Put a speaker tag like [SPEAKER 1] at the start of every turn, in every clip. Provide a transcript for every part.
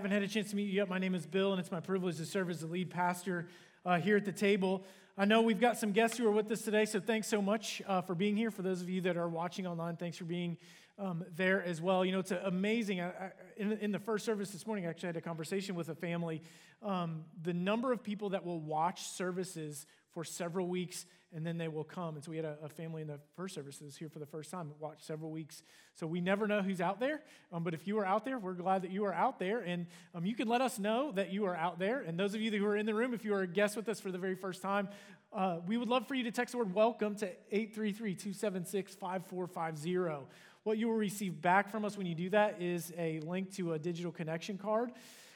[SPEAKER 1] haven't had a chance to meet you yet, my name is Bill, and it's my privilege to serve as the lead pastor uh, here at the table. I know we've got some guests who are with us today, so thanks so much uh, for being here. For those of you that are watching online, thanks for being um, there as well. You know, it's amazing. I, I, in, in, the first service this morning, I actually had a conversation with a family. Um, the number of people that will watch services for several weeks and then they will come. And so we had a, a family in the first service that was here for the first time, watched several weeks. So we never know who's out there. Um, but if you are out there, we're glad that you are out there. And um, you can let us know that you are out there. And those of you who are in the room, if you are a guest with us for the very first time, uh, we would love for you to text the word welcome to 833 276 5450. What you will receive back from us when you do that is a link to a digital connection card.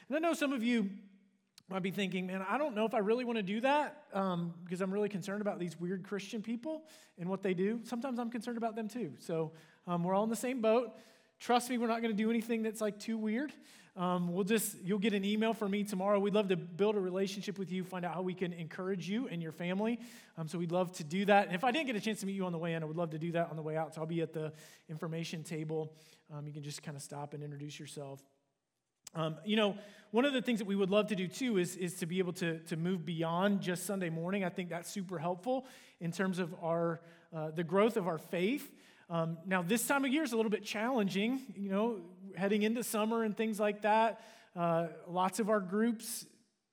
[SPEAKER 1] And I know some of you might be thinking, man, I don't know if I really want to do that um, because I'm really concerned about these weird Christian people and what they do. Sometimes I'm concerned about them too. So um, we're all in the same boat. Trust me, we're not going to do anything that's like too weird. Um, we'll just, you'll get an email from me tomorrow. We'd love to build a relationship with you, find out how we can encourage you and your family. Um, so we'd love to do that. And if I didn't get a chance to meet you on the way in, I would love to do that on the way out. So I'll be at the information table. Um, you can just kind of stop and introduce yourself. Um, you know, one of the things that we would love to do too is, is to be able to, to move beyond just Sunday morning. I think that's super helpful in terms of our, uh, the growth of our faith. Um, now, this time of year is a little bit challenging, you know, heading into summer and things like that. Uh, lots of our groups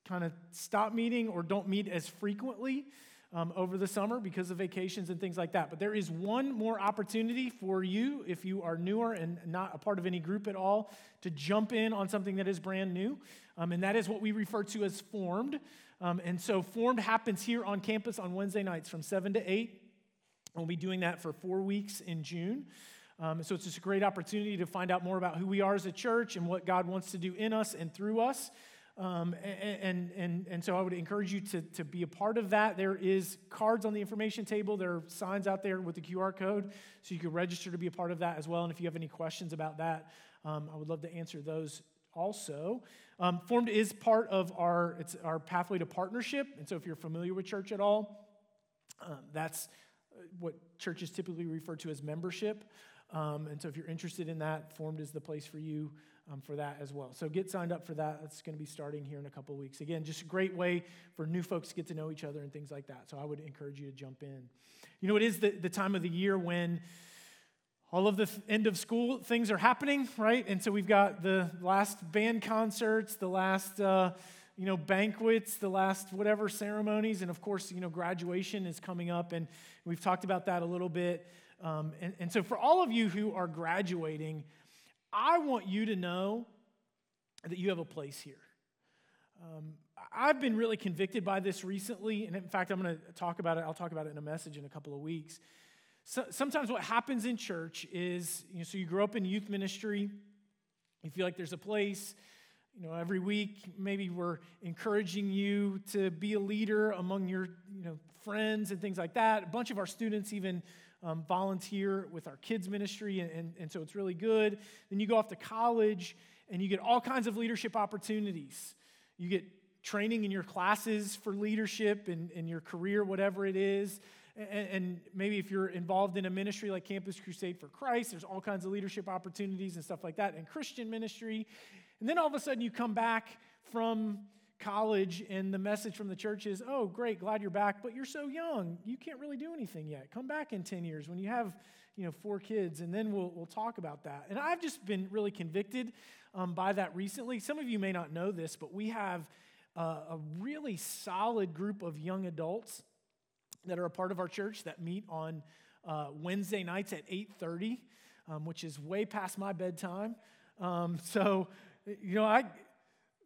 [SPEAKER 1] kind of stop meeting or don't meet as frequently um, over the summer because of vacations and things like that. But there is one more opportunity for you, if you are newer and not a part of any group at all, to jump in on something that is brand new. Um, and that is what we refer to as Formed. Um, and so, Formed happens here on campus on Wednesday nights from 7 to 8. We'll be doing that for four weeks in June. Um, so, it's just a great opportunity to find out more about who we are as a church and what God wants to do in us and through us. Um, and, and, and so I would encourage you to, to be a part of that. There is cards on the information table. There are signs out there with the QR code, so you can register to be a part of that as well. And if you have any questions about that, um, I would love to answer those also. Um, Formed is part of our, it's our pathway to partnership. And so if you're familiar with church at all, um, that's uh, what churches typically refer to as membership. Um, and so if you're interested in that, Formed is the place for you um, for that as well. So get signed up for that. That's going to be starting here in a couple weeks. Again, just a great way for new folks to get to know each other and things like that. So I would encourage you to jump in. You know, it is the, the time of the year when all of the th- end of school things are happening, right? And so we've got the last band concerts, the last. Uh, you know, banquets, the last whatever ceremonies, and of course, you know, graduation is coming up, and we've talked about that a little bit. Um, and, and so, for all of you who are graduating, I want you to know that you have a place here. Um, I've been really convicted by this recently, and in fact, I'm going to talk about it. I'll talk about it in a message in a couple of weeks. So, sometimes what happens in church is, you know, so you grow up in youth ministry, you feel like there's a place. You know, every week maybe we're encouraging you to be a leader among your, you know, friends and things like that. A bunch of our students even um, volunteer with our kids' ministry, and, and, and so it's really good. Then you go off to college, and you get all kinds of leadership opportunities. You get training in your classes for leadership and, in your career, whatever it is. And, and, maybe if you're involved in a ministry like Campus Crusade for Christ, there's all kinds of leadership opportunities and stuff like that, and Christian ministry. And then all of a sudden you come back from college and the message from the church is, oh, great, glad you're back, but you're so young. You can't really do anything yet. Come back in 10 years when you have, you know, four kids, and then we'll, we'll talk about that. And I've just been really convicted um, by that recently. Some of you may not know this, but we have uh, a really solid group of young adults that are a part of our church that meet on uh, Wednesday nights at 8.30, um, which is way past my bedtime. Um, so, you know, I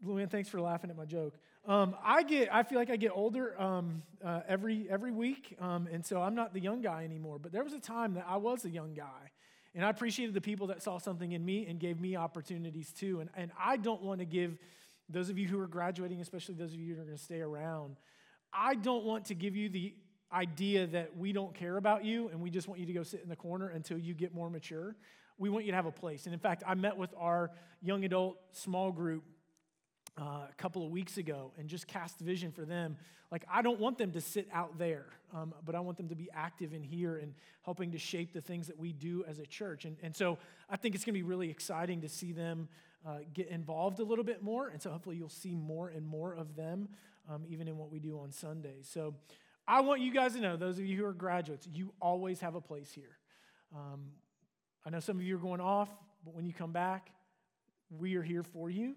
[SPEAKER 1] Luann, thanks for laughing at my joke. Um, I get, I feel like I get older um, uh, every every week, um, and so I'm not the young guy anymore. But there was a time that I was a young guy, and I appreciated the people that saw something in me and gave me opportunities too. And and I don't want to give those of you who are graduating, especially those of you who are going to stay around, I don't want to give you the idea that we don't care about you and we just want you to go sit in the corner until you get more mature. We want you to have a place. And in fact, I met with our young adult small group uh, a couple of weeks ago and just cast vision for them. Like, I don't want them to sit out there, um, but I want them to be active in here and helping to shape the things that we do as a church. And, and so I think it's going to be really exciting to see them uh, get involved a little bit more. And so hopefully you'll see more and more of them, um, even in what we do on Sundays. So I want you guys to know, those of you who are graduates, you always have a place here. Um, I know some of you are going off, but when you come back, we are here for you.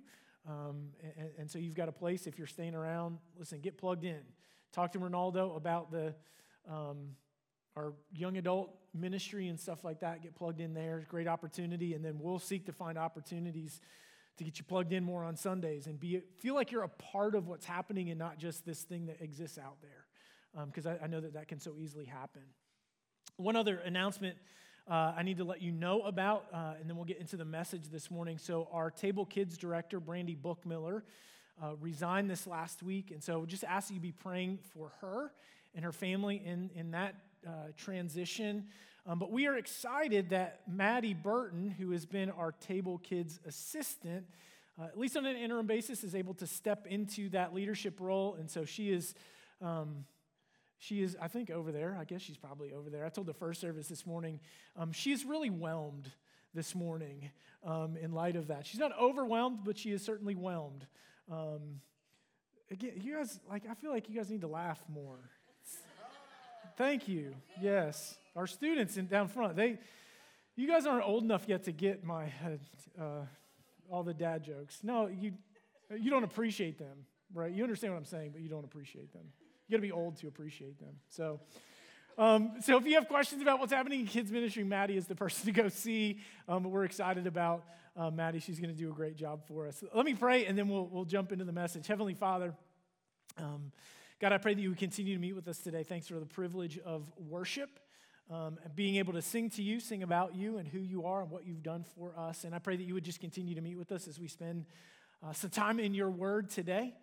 [SPEAKER 1] Um, and, and, so you've got a place if you're staying around. Listen, get plugged in. Talk to Ronaldo about the um, our young adult ministry and stuff like that. Get plugged in there. Great opportunity, and then we'll seek to find opportunities to get you plugged in more on Sundays and be feel like you're a part of what's happening and not just this thing that exists out there. Because um, I, I know that that can so easily happen. One other announcement uh, I need to let you know about, uh, and then we'll get into the message this morning. So, our Table Kids director, Brandy Bookmiller, uh, resigned this last week. And so, just ask you to be praying for her and her family in, in that uh, transition. Um, but we are excited that Maddie Burton, who has been our Table Kids assistant, uh, at least on an interim basis, is able to step into that leadership role. And so, she is. Um, she is, I think, over there. I guess she's probably over there. I told the first service this morning, um, she's really whelmed this morning um, in light of that. She's not overwhelmed, but she is certainly whelmed. Um, again, you guys, like, I feel like you guys need to laugh more. Thank you. Yes. Our students in, down front, they, you guys aren't old enough yet to get my, uh, all the dad jokes. No, you, you don't appreciate them, right? You understand what I'm saying, but you don't appreciate them. You got to be old to appreciate them. So, um, so if you have questions about what's happening in kids ministry, Maddie is the person to go see. Um, we're excited about uh, Maddie. She's going to do a great job for us. Let me pray, and then we'll, we'll jump into the message. Heavenly Father, um, God, I pray that you would continue to meet with us today. Thanks for the privilege of worship. Um, and being able to sing to you, sing about you and who you are and what you've done for us. And I pray that you would just continue to meet with us as we spend uh, some time in your word today.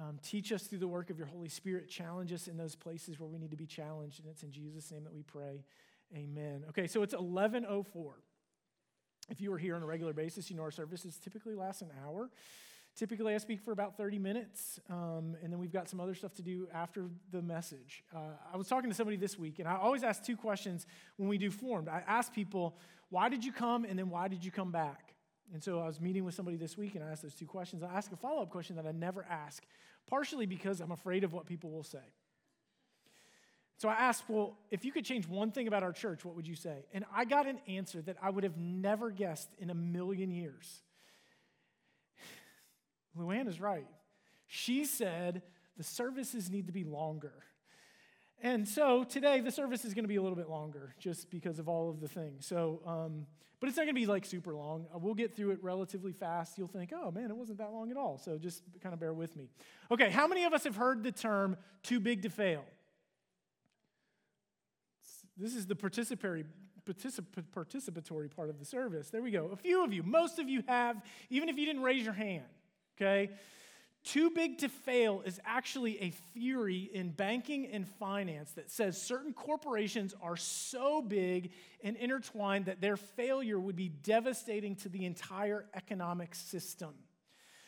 [SPEAKER 1] Um, teach us through the work of your Holy Spirit. Challenge us in those places where we need to be challenged. And it's in Jesus' name that we pray. Amen. Okay, so it's 1104. If you are here on a regular basis, you know our services typically last an hour. Typically, I speak for about 30 minutes, um, and then we've got some other stuff to do after the message. Uh, I was talking to somebody this week, and I always ask two questions when we do formed. I ask people, why did you come, and then why did you come back? And so I was meeting with somebody this week and I asked those two questions. I asked a follow up question that I never ask, partially because I'm afraid of what people will say. So I asked, well, if you could change one thing about our church, what would you say? And I got an answer that I would have never guessed in a million years. Luann is right. She said the services need to be longer. And so today, the service is going to be a little bit longer just because of all of the things. So, um, but it's not going to be like super long. Uh, we'll get through it relatively fast. You'll think, oh man, it wasn't that long at all. So just kind of bear with me. Okay, how many of us have heard the term too big to fail? This is the participatory, participatory part of the service. There we go. A few of you, most of you have, even if you didn't raise your hand, okay? Too big to fail is actually a theory in banking and finance that says certain corporations are so big and intertwined that their failure would be devastating to the entire economic system.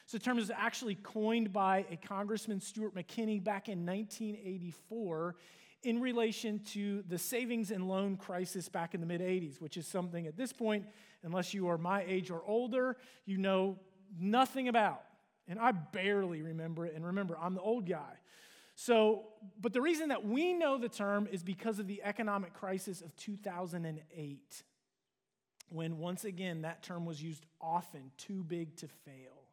[SPEAKER 1] So, the term was actually coined by a Congressman, Stewart McKinney, back in 1984 in relation to the savings and loan crisis back in the mid 80s, which is something at this point, unless you are my age or older, you know nothing about. And I barely remember it. And remember, I'm the old guy. So, but the reason that we know the term is because of the economic crisis of 2008, when once again that term was used often too big to fail.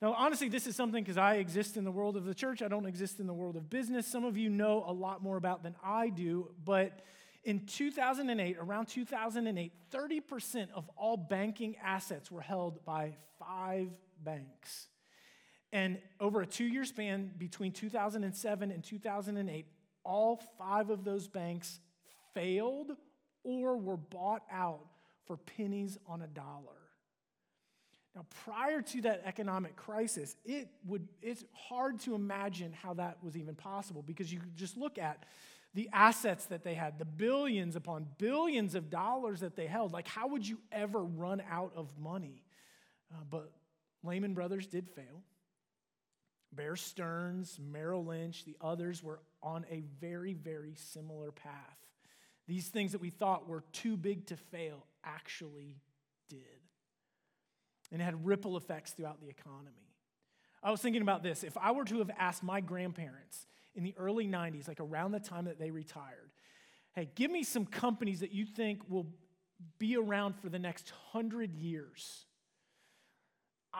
[SPEAKER 1] Now, honestly, this is something because I exist in the world of the church, I don't exist in the world of business. Some of you know a lot more about than I do, but in 2008, around 2008, 30% of all banking assets were held by five banks. And over a two year span between 2007 and 2008, all five of those banks failed or were bought out for pennies on a dollar. Now, prior to that economic crisis, it would, it's hard to imagine how that was even possible because you just look at the assets that they had, the billions upon billions of dollars that they held. Like, how would you ever run out of money? Uh, but Lehman Brothers did fail. Bear Stearns, Merrill Lynch, the others were on a very, very similar path. These things that we thought were too big to fail actually did. and it had ripple effects throughout the economy. I was thinking about this. If I were to have asked my grandparents in the early 90s, like around the time that they retired, hey, give me some companies that you think will be around for the next hundred years.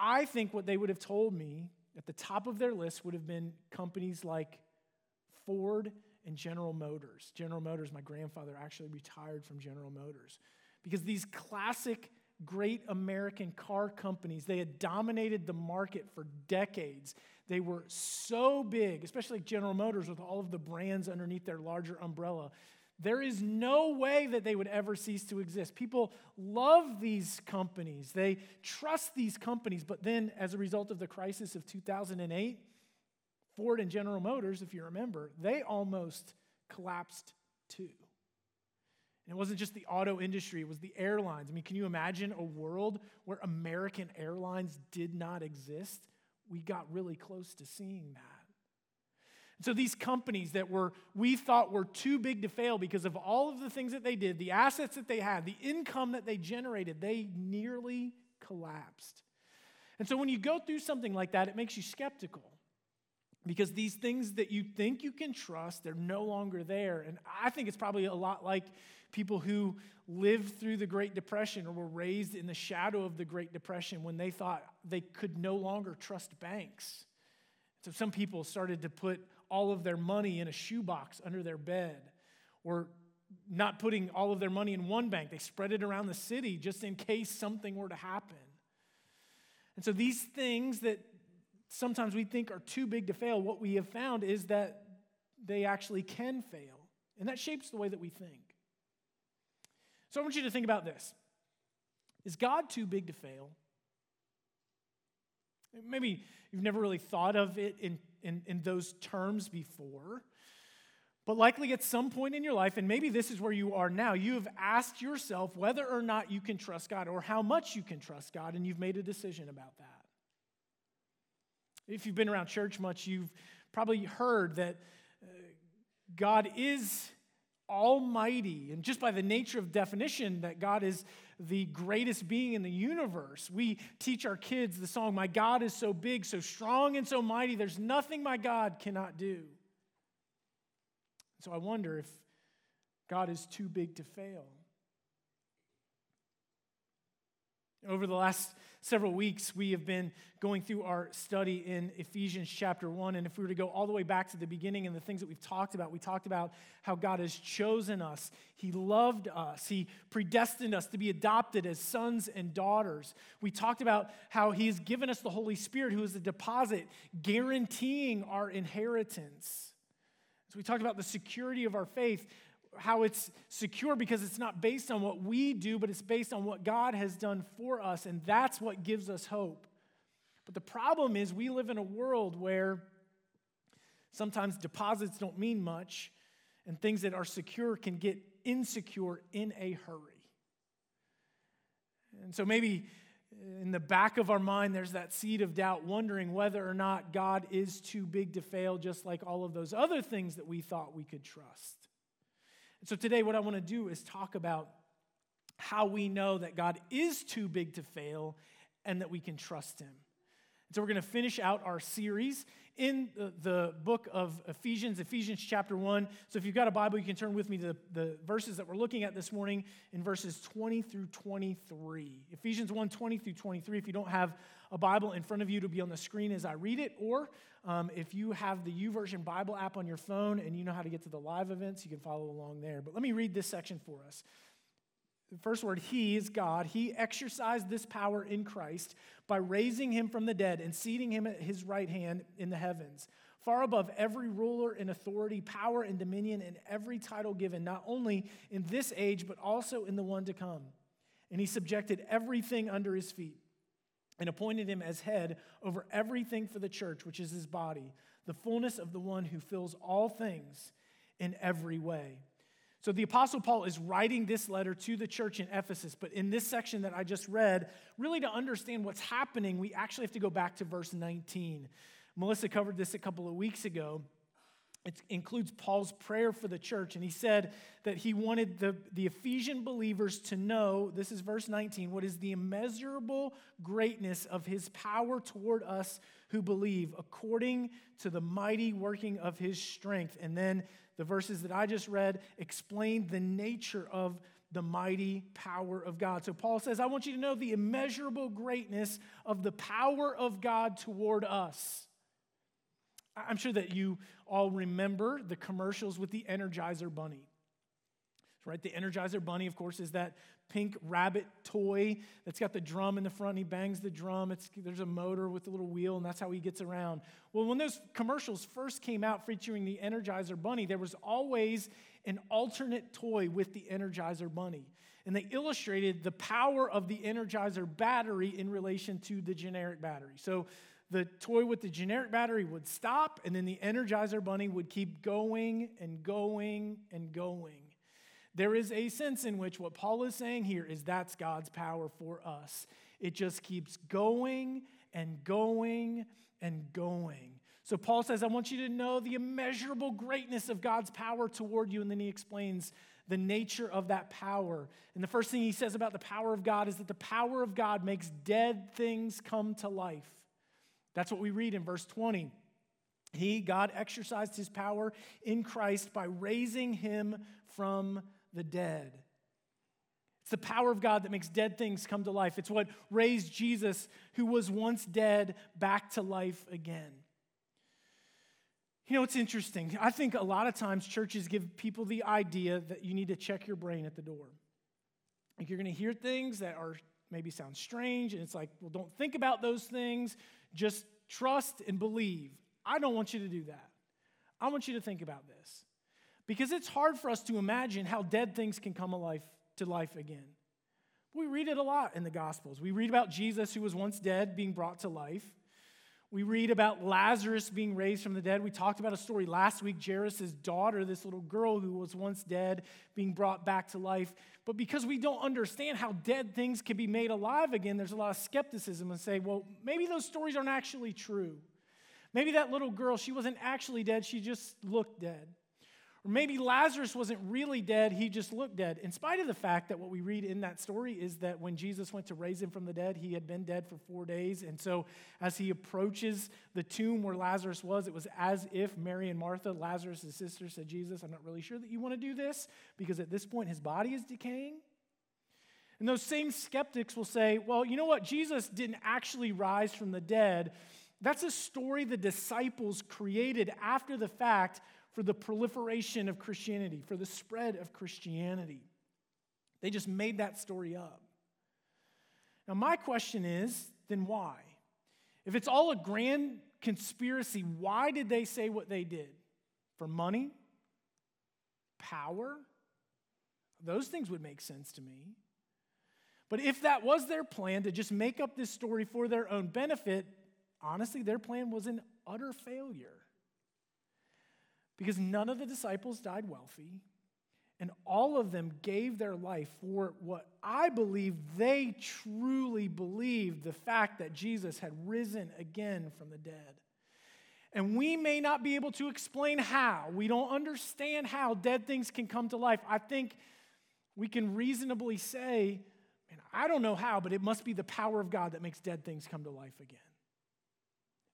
[SPEAKER 1] I think what they would have told me at the top of their list would have been companies like Ford and General Motors. General Motors, my grandfather actually retired from General Motors because these classic great American car companies, they had dominated the market for decades. They were so big, especially General Motors with all of the brands underneath their larger umbrella. There is no way that they would ever cease to exist. People love these companies, they trust these companies, but then as a result of the crisis of 2008, Ford and General Motors, if you remember, they almost collapsed too. And it wasn't just the auto industry, it was the airlines. I mean, can you imagine a world where American Airlines did not exist? We got really close to seeing that. So these companies that were we thought were too big to fail because of all of the things that they did, the assets that they had, the income that they generated, they nearly collapsed. And so when you go through something like that, it makes you skeptical. Because these things that you think you can trust, they're no longer there. And I think it's probably a lot like people who lived through the Great Depression or were raised in the shadow of the Great Depression when they thought they could no longer trust banks. So some people started to put all of their money in a shoebox under their bed or not putting all of their money in one bank. They spread it around the city just in case something were to happen. And so these things that sometimes we think are too big to fail, what we have found is that they actually can fail. And that shapes the way that we think. So I want you to think about this Is God too big to fail? Maybe you've never really thought of it in in, in those terms before. But likely at some point in your life, and maybe this is where you are now, you have asked yourself whether or not you can trust God or how much you can trust God, and you've made a decision about that. If you've been around church much, you've probably heard that uh, God is almighty, and just by the nature of definition, that God is the greatest being in the universe. We teach our kids the song, My God is so big, so strong, and so mighty, there's nothing my God cannot do. So I wonder if God is too big to fail. Over the last several weeks, we have been going through our study in Ephesians chapter 1. And if we were to go all the way back to the beginning and the things that we've talked about, we talked about how God has chosen us, He loved us, He predestined us to be adopted as sons and daughters. We talked about how He has given us the Holy Spirit, who is a deposit guaranteeing our inheritance. So we talked about the security of our faith how it's secure because it's not based on what we do, but it's based on what God has done for us, and that's what gives us hope. But the problem is, we live in a world where sometimes deposits don't mean much, and things that are secure can get insecure in a hurry. And so maybe in the back of our mind, there's that seed of doubt, wondering whether or not God is too big to fail, just like all of those other things that we thought we could trust. So today, what I want to do is talk about how we know that God is too big to fail and that we can trust Him. So we're going to finish out our series in the, the, book of Ephesians, Ephesians chapter 1. So if you've got a Bible, you can turn with me to the, the verses that we're looking at this morning in verses 20 through 23. Ephesians 1 20 through 23. If you don't have a Bible in front of you, to be on the screen as I read it, or um, if you have the YouVersion Bible app on your phone and you know how to get to the live events, you can follow along there. But let me read this section for us. The first word, He is God. He exercised this power in Christ by raising him from the dead and seating him at his right hand in the heavens, far above every ruler and authority, power and dominion, and every title given, not only in this age, but also in the one to come. And he subjected everything under his feet and appointed him as head over everything for the church, which is his body, the fullness of the one who fills all things in every way. So the Apostle Paul is writing this letter to the church in Ephesus, but in this section that I just read, really to understand what's happening, we actually have to go back to verse 19. Melissa covered this a couple of weeks ago. It includes Paul's prayer for the church. And he said that he wanted the, the Ephesian believers to know this is verse 19 what is the immeasurable greatness of his power toward us who believe, according to the mighty working of his strength. And then the verses that I just read explain the nature of the mighty power of God. So Paul says, I want you to know the immeasurable greatness of the power of God toward us. I'm sure that you all remember the commercials with the Energizer Bunny. Right? The Energizer Bunny, of course, is that pink rabbit toy that's got the drum in the front. he bangs the drum. It's, there's a motor with a little wheel, and that's how he gets around. Well, when those commercials first came out featuring the Energizer Bunny, there was always an alternate toy with the Energizer Bunny. And they illustrated the power of the Energizer battery in relation to the generic battery. So the toy with the generic battery would stop, and then the Energizer Bunny would keep going and going and going. There is a sense in which what Paul is saying here is that's God's power for us. It just keeps going and going and going. So Paul says, I want you to know the immeasurable greatness of God's power toward you. And then he explains the nature of that power. And the first thing he says about the power of God is that the power of God makes dead things come to life. That's what we read in verse 20. He, God, exercised his power in Christ by raising him from the dead. It's the power of God that makes dead things come to life. It's what raised Jesus, who was once dead, back to life again. You know, it's interesting. I think a lot of times churches give people the idea that you need to check your brain at the door. Like you're going to hear things that are maybe sounds strange, and it's like, well, don't think about those things. Just trust and believe. I don't want you to do that. I want you to think about this. Because it's hard for us to imagine how dead things can come alive to life again. We read it a lot in the Gospels. We read about Jesus, who was once dead, being brought to life. We read about Lazarus being raised from the dead. We talked about a story last week Jairus' daughter, this little girl who was once dead, being brought back to life. But because we don't understand how dead things can be made alive again, there's a lot of skepticism and say, well, maybe those stories aren't actually true. Maybe that little girl, she wasn't actually dead, she just looked dead. Or maybe Lazarus wasn't really dead, he just looked dead. In spite of the fact that what we read in that story is that when Jesus went to raise him from the dead, he had been dead for four days. And so as he approaches the tomb where Lazarus was, it was as if Mary and Martha, Lazarus' sister, said, Jesus, I'm not really sure that you want to do this because at this point his body is decaying. And those same skeptics will say, well, you know what? Jesus didn't actually rise from the dead. That's a story the disciples created after the fact for the proliferation of Christianity, for the spread of Christianity. They just made that story up. Now, my question is then why? If it's all a grand conspiracy, why did they say what they did? For money? Power? Those things would make sense to me. But if that was their plan to just make up this story for their own benefit, honestly, their plan was an utter failure. Because none of the disciples died wealthy, and all of them gave their life for what I believe they truly believed the fact that Jesus had risen again from the dead. And we may not be able to explain how. We don't understand how dead things can come to life. I think we can reasonably say, man, I don't know how, but it must be the power of God that makes dead things come to life again.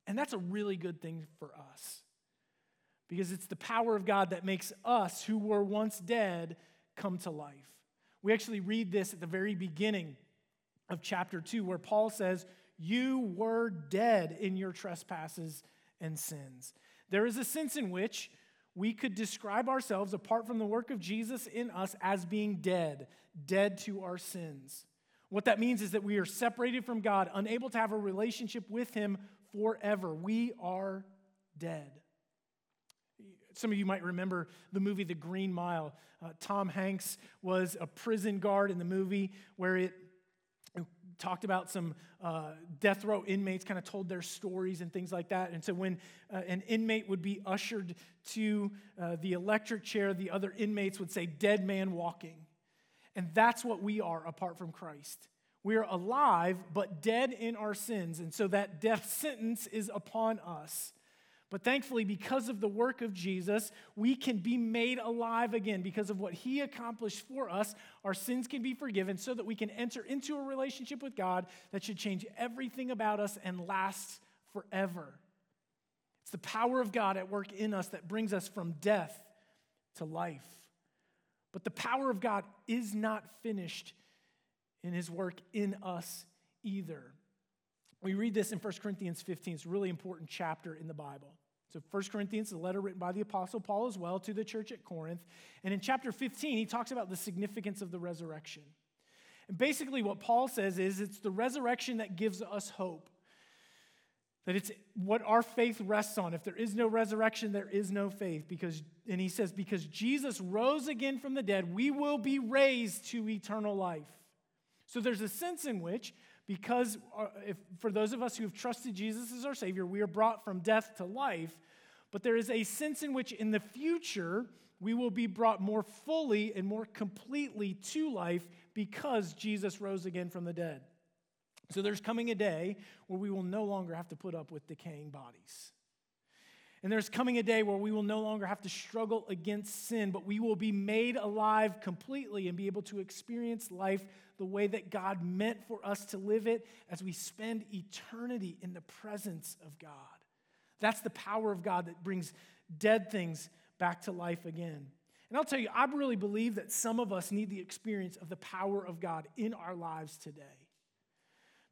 [SPEAKER 1] And that's a really good thing for us because it's the power of God that makes us, who were once dead, come to life. We actually read this at the very beginning of chapter 2, where Paul says, You were dead in your trespasses and sins. There is a sense in which we could describe ourselves, apart from the work of Jesus in us, as being dead, dead to our sins. What that means is that we are separated from God, unable to have a relationship with Him forever. We are dead. Some of you might remember the movie The Green Mile. Uh, Tom Hanks was a prison guard in the movie where it talked about some uh, death row inmates, kind of told their stories and things like that. And so when uh, an inmate would be ushered to uh, the electric chair, the other inmates would say, Dead man walking. And that's what we are apart from Christ. We are alive, but dead in our sins. And so that death sentence is upon us. But thankfully, because of the work of Jesus, we can be made alive again. Because of what he accomplished for us, our sins can be forgiven so that we can enter into a relationship with God that should change everything about us and last forever. It's the power of God at work in us that brings us from death to life. But the power of God is not finished in his work in us either. We read this in 1 Corinthians 15. It's a really important chapter in the Bible. So 1 Corinthians is a letter written by the Apostle Paul as well to the church at Corinth. And in chapter 15, he talks about the significance of the resurrection. And basically, what Paul says is it's the resurrection that gives us hope. That it's what our faith rests on. If there is no resurrection, there is no faith. Because, and he says, because Jesus rose again from the dead, we will be raised to eternal life. So there's a sense in which because uh, if, for those of us who have trusted Jesus as our Savior, we are brought from death to life. But there is a sense in which in the future, we will be brought more fully and more completely to life because Jesus rose again from the dead. So there's coming a day where we will no longer have to put up with decaying bodies. And there's coming a day where we will no longer have to struggle against sin, but we will be made alive completely and be able to experience life the way that God meant for us to live it as we spend eternity in the presence of God. That's the power of God that brings dead things back to life again. And I'll tell you, I really believe that some of us need the experience of the power of God in our lives today.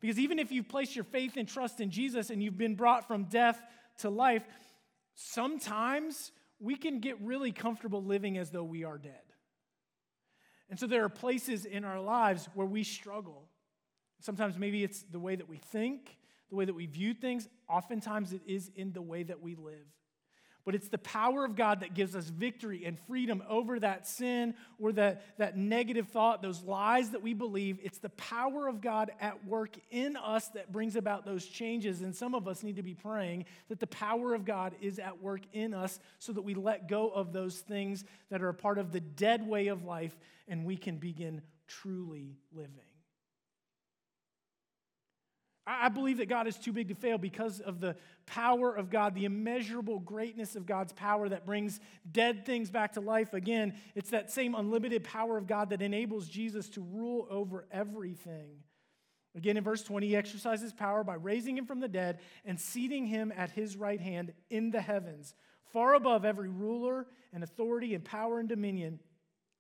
[SPEAKER 1] Because even if you've placed your faith and trust in Jesus and you've been brought from death to life, sometimes we can get really comfortable living as though we are dead. And so there are places in our lives where we struggle. Sometimes maybe it's the way that we think, the way that we view things. Oftentimes it is in the way that we live. But it's the power of God that gives us victory and freedom over that sin or that, that negative thought, those lies that we believe. It's the power of God at work in us that brings about those changes. And some of us need to be praying that the power of God is at work in us so that we let go of those things that are a part of the dead way of life and we can begin truly living. I believe that God is too big to fail because of the power of God, the immeasurable greatness of God's power that brings dead things back to life again. It's that same unlimited power of God that enables Jesus to rule over everything. Again, in verse 20, he exercises power by raising him from the dead and seating him at his right hand in the heavens, far above every ruler and authority and power and dominion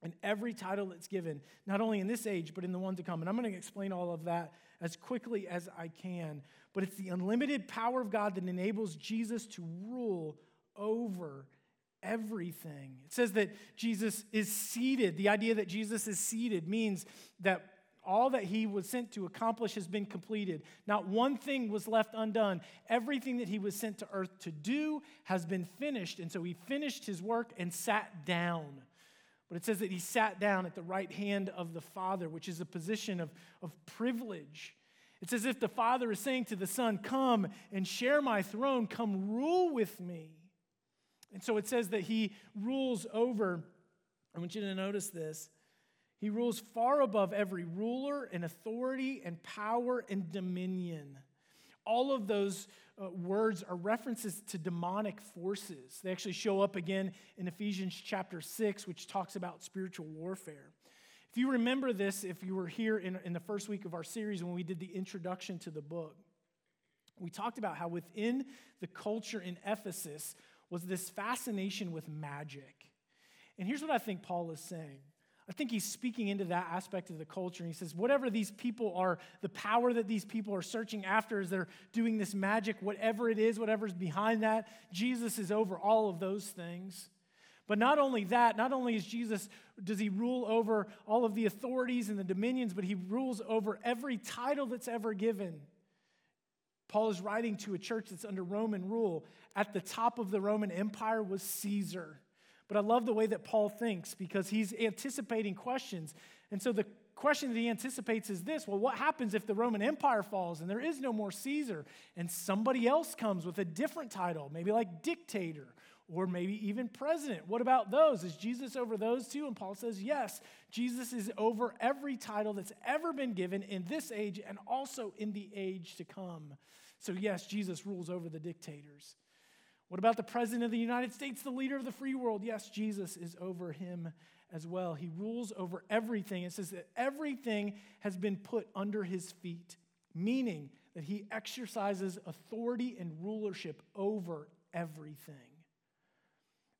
[SPEAKER 1] and every title that's given, not only in this age, but in the one to come. And I'm going to explain all of that as quickly as I can. But it's the unlimited power of God that enables Jesus to rule over everything. It says that Jesus is seated. The idea that Jesus is seated means that all that he was sent to accomplish has been completed. Not one thing was left undone. Everything that he was sent to earth to do has been finished. And so he finished his work and sat down. But it says that he sat down at the right hand of the Father, which is a position of, of privilege. It's as if the Father is saying to the Son, Come and share my throne, come rule with me. And so it says that he rules over, I want you to notice this. He rules far above every ruler and authority and power and dominion. All of those uh, words are references to demonic forces. They actually show up again in Ephesians chapter 6, which talks about spiritual warfare. If you remember this, if you were here in, in the first week of our series when we did the introduction to the book, we talked about how within the culture in Ephesus was this fascination with magic. And here's what I think Paul is saying I think he's speaking into that aspect of the culture. And he says, whatever these people are, the power that these people are searching after as they're doing this magic, whatever it is, whatever's behind that, Jesus is over all of those things. But not only that, not only is Jesus, does he rule over all of the authorities and the dominions, but he rules over every title that's ever given. Paul is writing to a church that's under Roman rule. At the top of the Roman Empire was Caesar. But I love the way that Paul thinks because he's anticipating questions. And so the question that he anticipates is this well, what happens if the Roman Empire falls and there is no more Caesar and somebody else comes with a different title, maybe like dictator or maybe even president? What about those? Is Jesus over those too? And Paul says, yes, Jesus is over every title that's ever been given in this age and also in the age to come. So, yes, Jesus rules over the dictators. What about the President of the United States, the leader of the free world? Yes, Jesus is over him as well. He rules over everything. It says that everything has been put under his feet, meaning that he exercises authority and rulership over everything.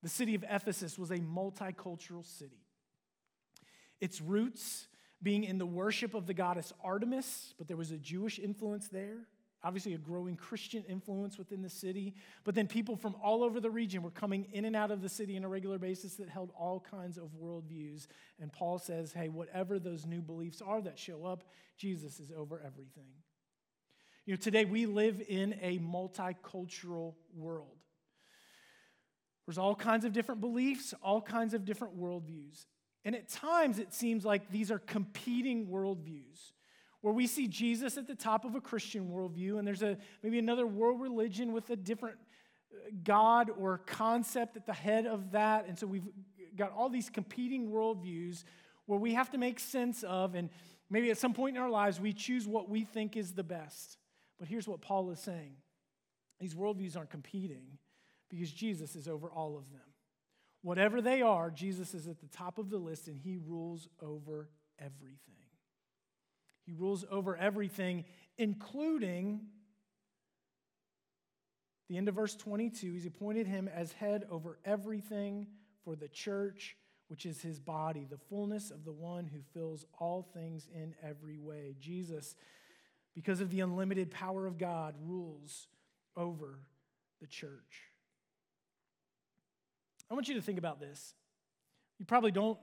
[SPEAKER 1] The city of Ephesus was a multicultural city. Its roots being in the worship of the goddess Artemis, but there was a Jewish influence there. Obviously, a growing Christian influence within the city. But then people from all over the region were coming in and out of the city on a regular basis that held all kinds of worldviews. And Paul says, hey, whatever those new beliefs are that show up, Jesus is over everything. You know, today we live in a multicultural world. There's all kinds of different beliefs, all kinds of different worldviews. And at times it seems like these are competing worldviews, where we see Jesus at the top of a Christian worldview, and there's a maybe another world religion with a different uh, God or concept at the head of that. And so we've got all these competing worldviews where we have to make sense of, and maybe at some point in our lives we choose what we think is the best. But here's what Paul is saying these worldviews aren't competing because Jesus is over all of them. Whatever they are, Jesus is at the top of the list and he rules over everything. He rules over everything, including the end of verse 22. He's appointed him as head over everything for the church, which is his body, the fullness of the one who fills all things in every way. Jesus, because of the unlimited power of God, rules over the church. I want you to think about this. You probably don't,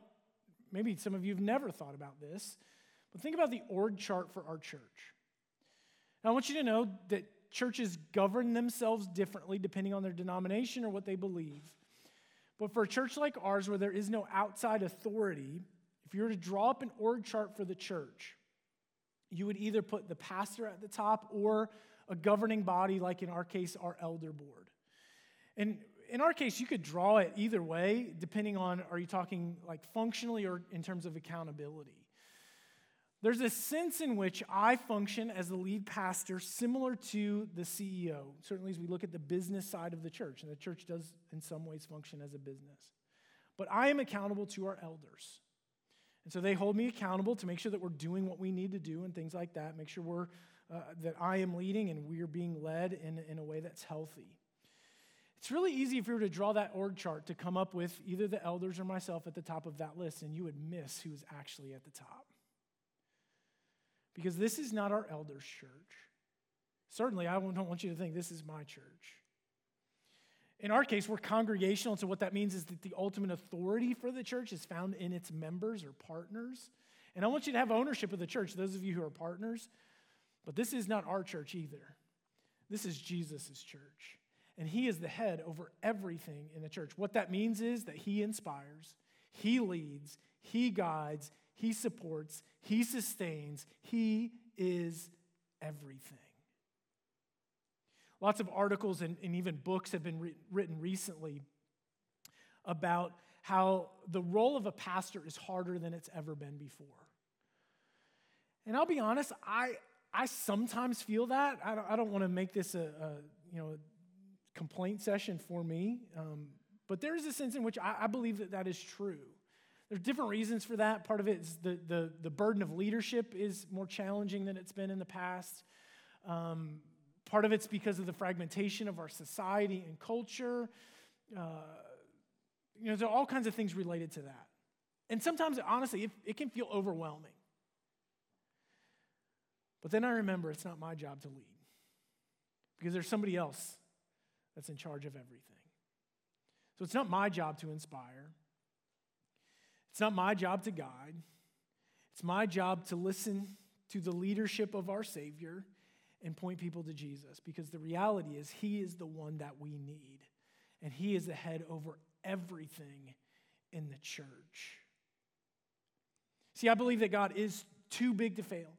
[SPEAKER 1] maybe some of you have never thought about this, but think about the org chart for our church. Now, I want you to know that churches govern themselves differently depending on their denomination or what they believe. But for a church like ours, where there is no outside authority, if you were to draw up an org chart for the church, you would either put the pastor at the top or a governing body, like in our case, our elder board. And in our case, you could draw it either way, depending on are you talking like functionally or in terms of accountability. There's a sense in which I function as the lead pastor similar to the CEO, certainly as we look at the business side of the church, and the church does in some ways function as a business. But I am accountable to our elders. And so they hold me accountable to make sure that we're doing what we need to do and things like that, make sure we're, uh, that I am leading and we are being led in, in a way that's healthy. It's really easy if you were to draw that org chart to come up with either the elders or myself at the top of that list, and you would miss who's actually at the top. Because this is not our elders' church. Certainly, I don't want you to think this is my church. In our case, we're congregational, so what that means is that the ultimate authority for the church is found in its members or partners. And I want you to have ownership of the church, those of you who are partners. But this is not our church either. This is Jesus' church and he is the head over everything in the church. What that means is that he inspires, he leads, he guides, he supports, he sustains, he is everything. Lots of articles and, and even books have been re- written recently about how the role of a pastor is harder than it's ever been before. And I'll be honest, I, I sometimes feel that. I don't, don't want to make this a, a you know, complaint session for me. Um, but there is a sense in which I, I, believe that that is true. There's different reasons for that. Part of it is the, the, the burden of leadership is more challenging than it's been in the past. Um, part of it's because of the fragmentation of our society and culture. Uh, you know, there are all kinds of things related to that. And sometimes, honestly, it, it can feel overwhelming. But then I remember it's not my job to lead because there's somebody else that's in charge of everything. So it's not my job to inspire, it's not my job to guide. It's my job to listen to the leadership of our Savior and point people to Jesus because the reality is He is the one that we need, and He is the head over everything in the church. See, I believe that God is too big to fail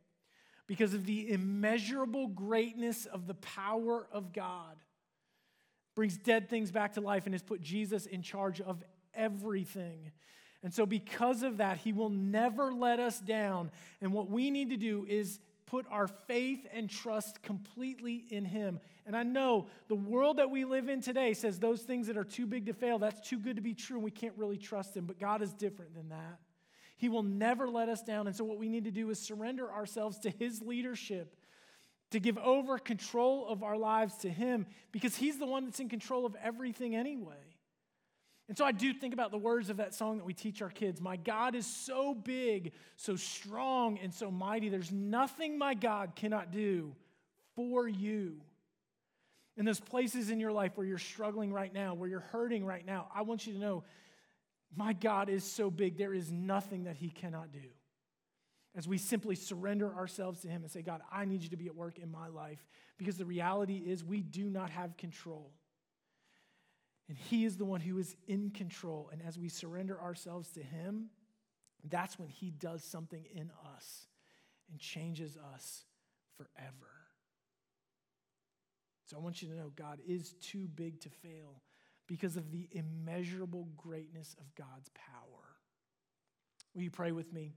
[SPEAKER 1] because of the immeasurable greatness of the power of God brings dead things back to life, and has put Jesus in charge of everything. And so, because of that, he will never let us down. And what we need to do is put our faith and trust completely in Him. And I know the world that we live in today says those things that are too big to fail, that's too good to be true, and we can't really trust Him. But God is different than that. He will never let us down. And so, what we need to do is surrender ourselves to His leadership, to give over control of our lives to Him, because He's the one that's in control of everything anyway. And so I do think about the words of that song that we teach our kids. My God is so big, so strong, and so mighty. There's nothing my God cannot do for you. In those places in your life where you're struggling right now, where you're hurting right now, I want you to know my God is so big, there is nothing that He cannot do. As we simply surrender ourselves to Him and say, God, I need you to be at work in my life, because the reality is we do not have control. And He is the one who is in control. And as we surrender ourselves to Him, that's when He does something in us and changes us forever. So I want you to know God is too big to fail because of the immeasurable greatness of God's power. Will you pray with me?